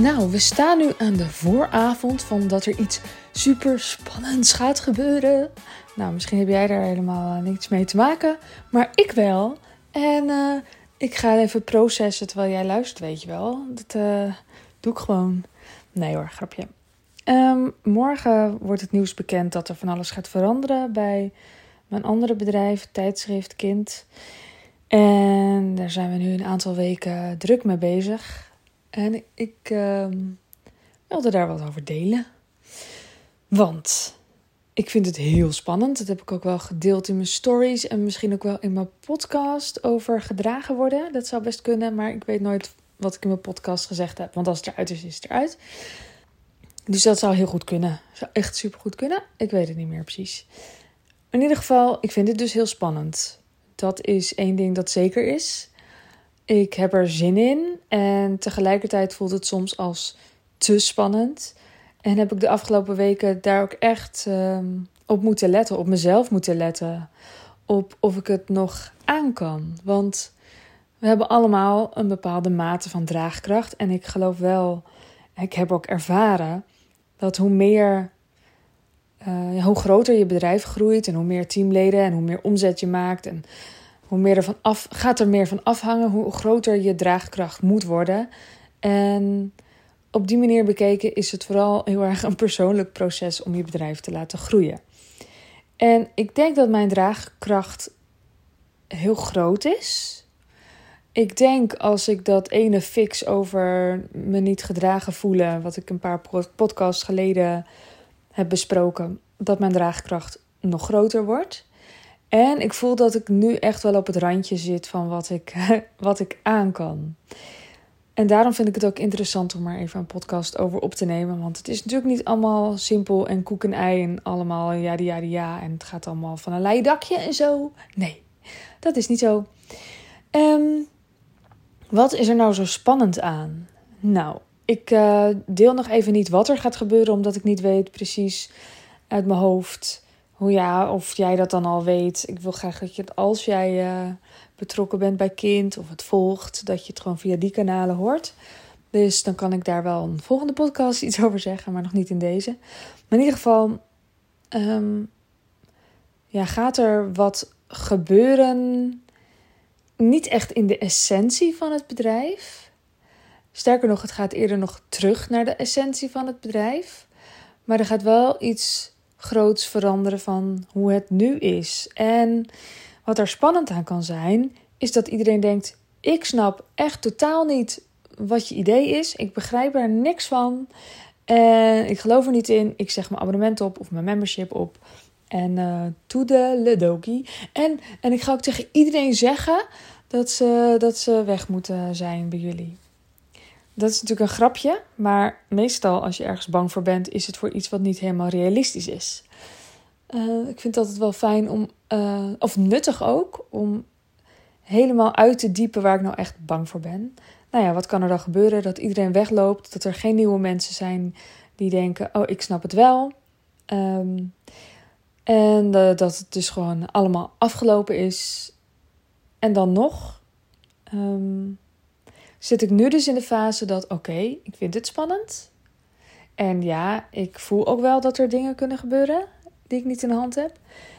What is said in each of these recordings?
Nou, we staan nu aan de vooravond van dat er iets super spannends gaat gebeuren. Nou, misschien heb jij daar helemaal niets mee te maken, maar ik wel. En uh, ik ga even processen terwijl jij luistert, weet je wel. Dat uh, doe ik gewoon. Nee hoor, grapje. Um, morgen wordt het nieuws bekend dat er van alles gaat veranderen bij mijn andere bedrijf, tijdschrift Kind. En daar zijn we nu een aantal weken druk mee bezig. En ik uh, wilde daar wat over delen. Want ik vind het heel spannend. Dat heb ik ook wel gedeeld in mijn stories en misschien ook wel in mijn podcast over gedragen worden. Dat zou best kunnen, maar ik weet nooit wat ik in mijn podcast gezegd heb. Want als het eruit is, is het eruit. Dus dat zou heel goed kunnen. Zou echt super goed kunnen. Ik weet het niet meer precies. In ieder geval, ik vind het dus heel spannend. Dat is één ding dat zeker is. Ik heb er zin in en tegelijkertijd voelt het soms als te spannend. En heb ik de afgelopen weken daar ook echt ehm, op moeten letten, op mezelf moeten letten. Op of ik het nog aan kan. Want we hebben allemaal een bepaalde mate van draagkracht. En ik geloof wel, ik heb ook ervaren dat hoe meer, uh, hoe groter je bedrijf groeit en hoe meer teamleden en hoe meer omzet je maakt en hoe meer er van af, gaat er meer van afhangen hoe groter je draagkracht moet worden. En op die manier bekeken is het vooral heel erg een persoonlijk proces om je bedrijf te laten groeien. En ik denk dat mijn draagkracht heel groot is. Ik denk als ik dat ene fix over me niet gedragen voelen, wat ik een paar podcasts geleden heb besproken, dat mijn draagkracht nog groter wordt. En ik voel dat ik nu echt wel op het randje zit van wat ik, wat ik aan kan. En daarom vind ik het ook interessant om maar even een podcast over op te nemen. Want het is natuurlijk niet allemaal simpel en koek en ei en allemaal ja, ja, ja. En het gaat allemaal van een leien dakje en zo. Nee, dat is niet zo. Um, wat is er nou zo spannend aan? Nou, ik uh, deel nog even niet wat er gaat gebeuren, omdat ik niet weet precies uit mijn hoofd hoe ja, of jij dat dan al weet. Ik wil graag dat je het als jij uh, betrokken bent bij kind of het volgt, dat je het gewoon via die kanalen hoort. Dus dan kan ik daar wel een volgende podcast iets over zeggen, maar nog niet in deze. Maar in ieder geval, um, ja, gaat er wat gebeuren? Niet echt in de essentie van het bedrijf. Sterker nog, het gaat eerder nog terug naar de essentie van het bedrijf. Maar er gaat wel iets groots veranderen van hoe het nu is. En wat er spannend aan kan zijn, is dat iedereen denkt: ik snap echt totaal niet wat je idee is. Ik begrijp er niks van. En ik geloof er niet in. Ik zeg mijn abonnement op of mijn membership op. En uh, to the. En, en ik ga ook tegen iedereen zeggen dat ze, dat ze weg moeten zijn bij jullie. Dat is natuurlijk een grapje, maar meestal als je ergens bang voor bent, is het voor iets wat niet helemaal realistisch is. Uh, ik vind het altijd wel fijn om, uh, of nuttig ook, om helemaal uit te diepen waar ik nou echt bang voor ben. Nou ja, wat kan er dan gebeuren? Dat iedereen wegloopt, dat er geen nieuwe mensen zijn die denken: Oh, ik snap het wel. Um, en uh, dat het dus gewoon allemaal afgelopen is. En dan nog. Um, zit ik nu dus in de fase dat, oké, ik vind het spannend. En ja, ik voel ook wel dat er dingen kunnen gebeuren die ik niet in de hand heb.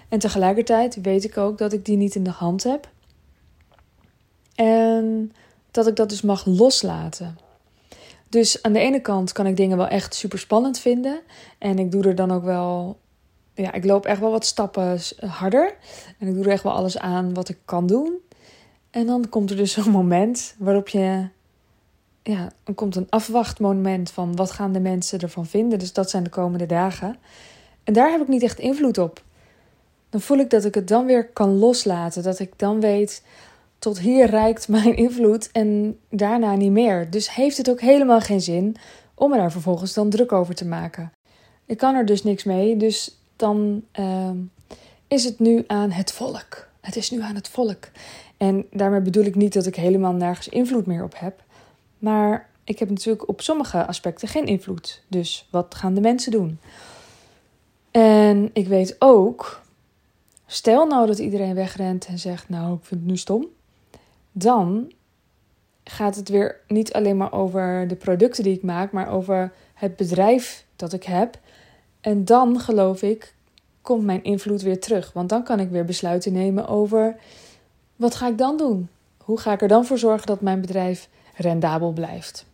En tegelijkertijd weet ik ook dat ik die niet in de hand heb. En dat ik dat dus mag loslaten. Dus aan de ene kant kan ik dingen wel echt super spannend vinden. En ik doe er dan ook wel. Ja, ik loop echt wel wat stappen harder. En ik doe er echt wel alles aan wat ik kan doen. En dan komt er dus een moment waarop je. Ja, dan komt een afwachtmoment van wat gaan de mensen ervan vinden. Dus dat zijn de komende dagen. En daar heb ik niet echt invloed op. Dan voel ik dat ik het dan weer kan loslaten. Dat ik dan weet, tot hier reikt mijn invloed en daarna niet meer. Dus heeft het ook helemaal geen zin om me daar vervolgens dan druk over te maken. Ik kan er dus niks mee, dus dan uh, is het nu aan het volk. Het is nu aan het volk. En daarmee bedoel ik niet dat ik helemaal nergens invloed meer op heb. Maar ik heb natuurlijk op sommige aspecten geen invloed. Dus wat gaan de mensen doen? En ik weet ook, stel nou dat iedereen wegrent en zegt: Nou, ik vind het nu stom. Dan gaat het weer niet alleen maar over de producten die ik maak, maar over het bedrijf dat ik heb. En dan geloof ik, komt mijn invloed weer terug. Want dan kan ik weer besluiten nemen over wat ga ik dan doen? Hoe ga ik er dan voor zorgen dat mijn bedrijf rendabel blijft?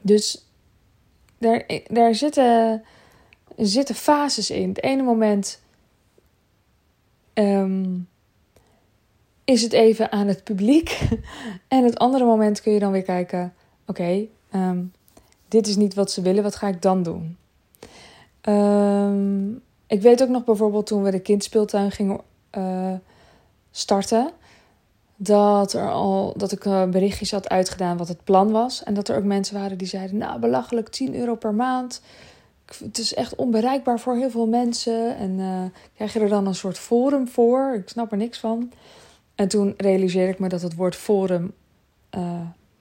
Dus daar, daar zitten, zitten fases in. Het ene moment ehm, is het even aan het publiek. En het andere moment kun je dan weer kijken: oké, ehm, dit is niet wat ze willen, wat ga ik dan doen? Um, ik weet ook nog bijvoorbeeld toen we de kindspeeltuin gingen uh, starten. Dat, er al, dat ik uh, berichtjes had uitgedaan wat het plan was. En dat er ook mensen waren die zeiden: Nou, belachelijk 10 euro per maand. Het is echt onbereikbaar voor heel veel mensen. En uh, krijg je er dan een soort forum voor? Ik snap er niks van. En toen realiseerde ik me dat het woord forum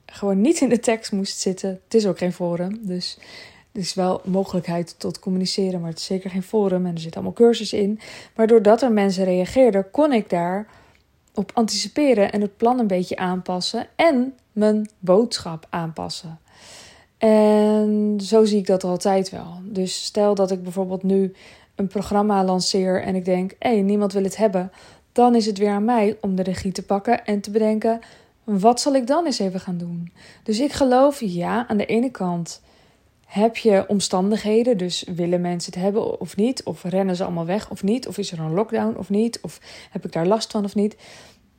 gewoon niet in de tekst moest zitten. Het is ook geen forum. Dus er is wel mogelijkheid tot communiceren, maar het is zeker geen forum en er zitten allemaal cursussen in. Maar doordat er mensen reageerden, kon ik daar op anticiperen en het plan een beetje aanpassen en mijn boodschap aanpassen. En zo zie ik dat altijd wel. Dus stel dat ik bijvoorbeeld nu een programma lanceer en ik denk: hé, hey, niemand wil het hebben. Dan is het weer aan mij om de regie te pakken en te bedenken: wat zal ik dan eens even gaan doen? Dus ik geloof, ja, aan de ene kant heb je omstandigheden, dus willen mensen het hebben of niet? Of rennen ze allemaal weg of niet? Of is er een lockdown of niet? Of heb ik daar last van of niet?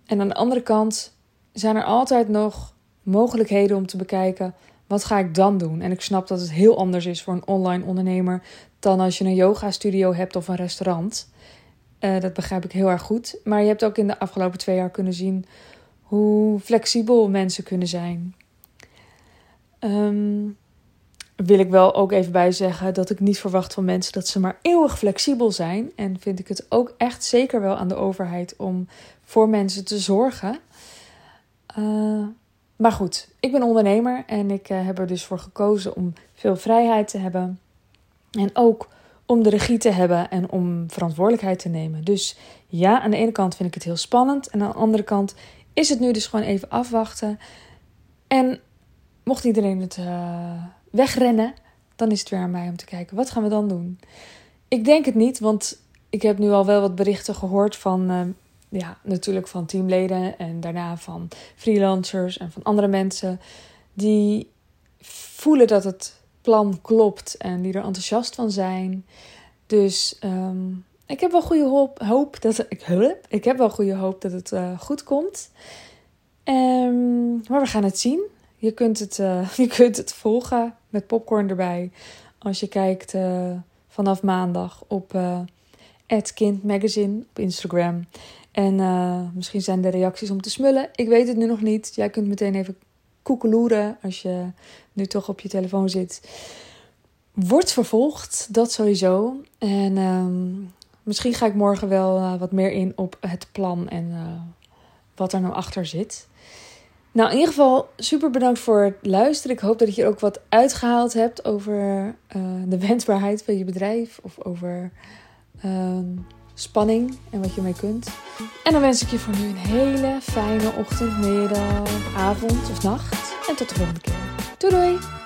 En aan de andere kant zijn er altijd nog mogelijkheden om te bekijken: wat ga ik dan doen? En ik snap dat het heel anders is voor een online ondernemer dan als je een yoga studio hebt of een restaurant. Uh, dat begrijp ik heel erg goed. Maar je hebt ook in de afgelopen twee jaar kunnen zien hoe flexibel mensen kunnen zijn. Um, wil ik wel ook even bij zeggen dat ik niet verwacht van mensen dat ze maar eeuwig flexibel zijn. En vind ik het ook echt zeker wel aan de overheid om voor mensen te zorgen. Uh, maar goed, ik ben ondernemer en ik uh, heb er dus voor gekozen om veel vrijheid te hebben. En ook om de regie te hebben en om verantwoordelijkheid te nemen. Dus ja, aan de ene kant vind ik het heel spannend. En aan de andere kant is het nu dus gewoon even afwachten. En mocht iedereen het. Uh, wegrennen, dan is het weer aan mij om te kijken, wat gaan we dan doen? Ik denk het niet, want ik heb nu al wel wat berichten gehoord van, uh, ja, natuurlijk van teamleden en daarna van freelancers en van andere mensen die voelen dat het plan klopt en die er enthousiast van zijn. Dus um, ik heb wel goede hoop, dat ik, ik heb wel goede hoop dat het uh, goed komt. Um, maar we gaan het zien. Je kunt het, uh, je kunt het volgen met popcorn erbij. Als je kijkt uh, vanaf maandag op uh, Kind Magazine op Instagram. En misschien zijn de reacties om te smullen. Ik weet het nu nog niet. Jij kunt meteen even koekeloeren als je nu toch op je telefoon zit. Wordt vervolgd, dat sowieso. En um, misschien ga ik morgen wel wat meer in op het plan en wat er nou achter zit. Nou, in ieder geval super bedankt voor het luisteren. Ik hoop dat je er ook wat uitgehaald hebt over uh, de wensbaarheid van je bedrijf of over uh, spanning en wat je mee kunt. En dan wens ik je voor nu een hele fijne ochtend, middag, avond of nacht. En tot de volgende keer. Doei doei!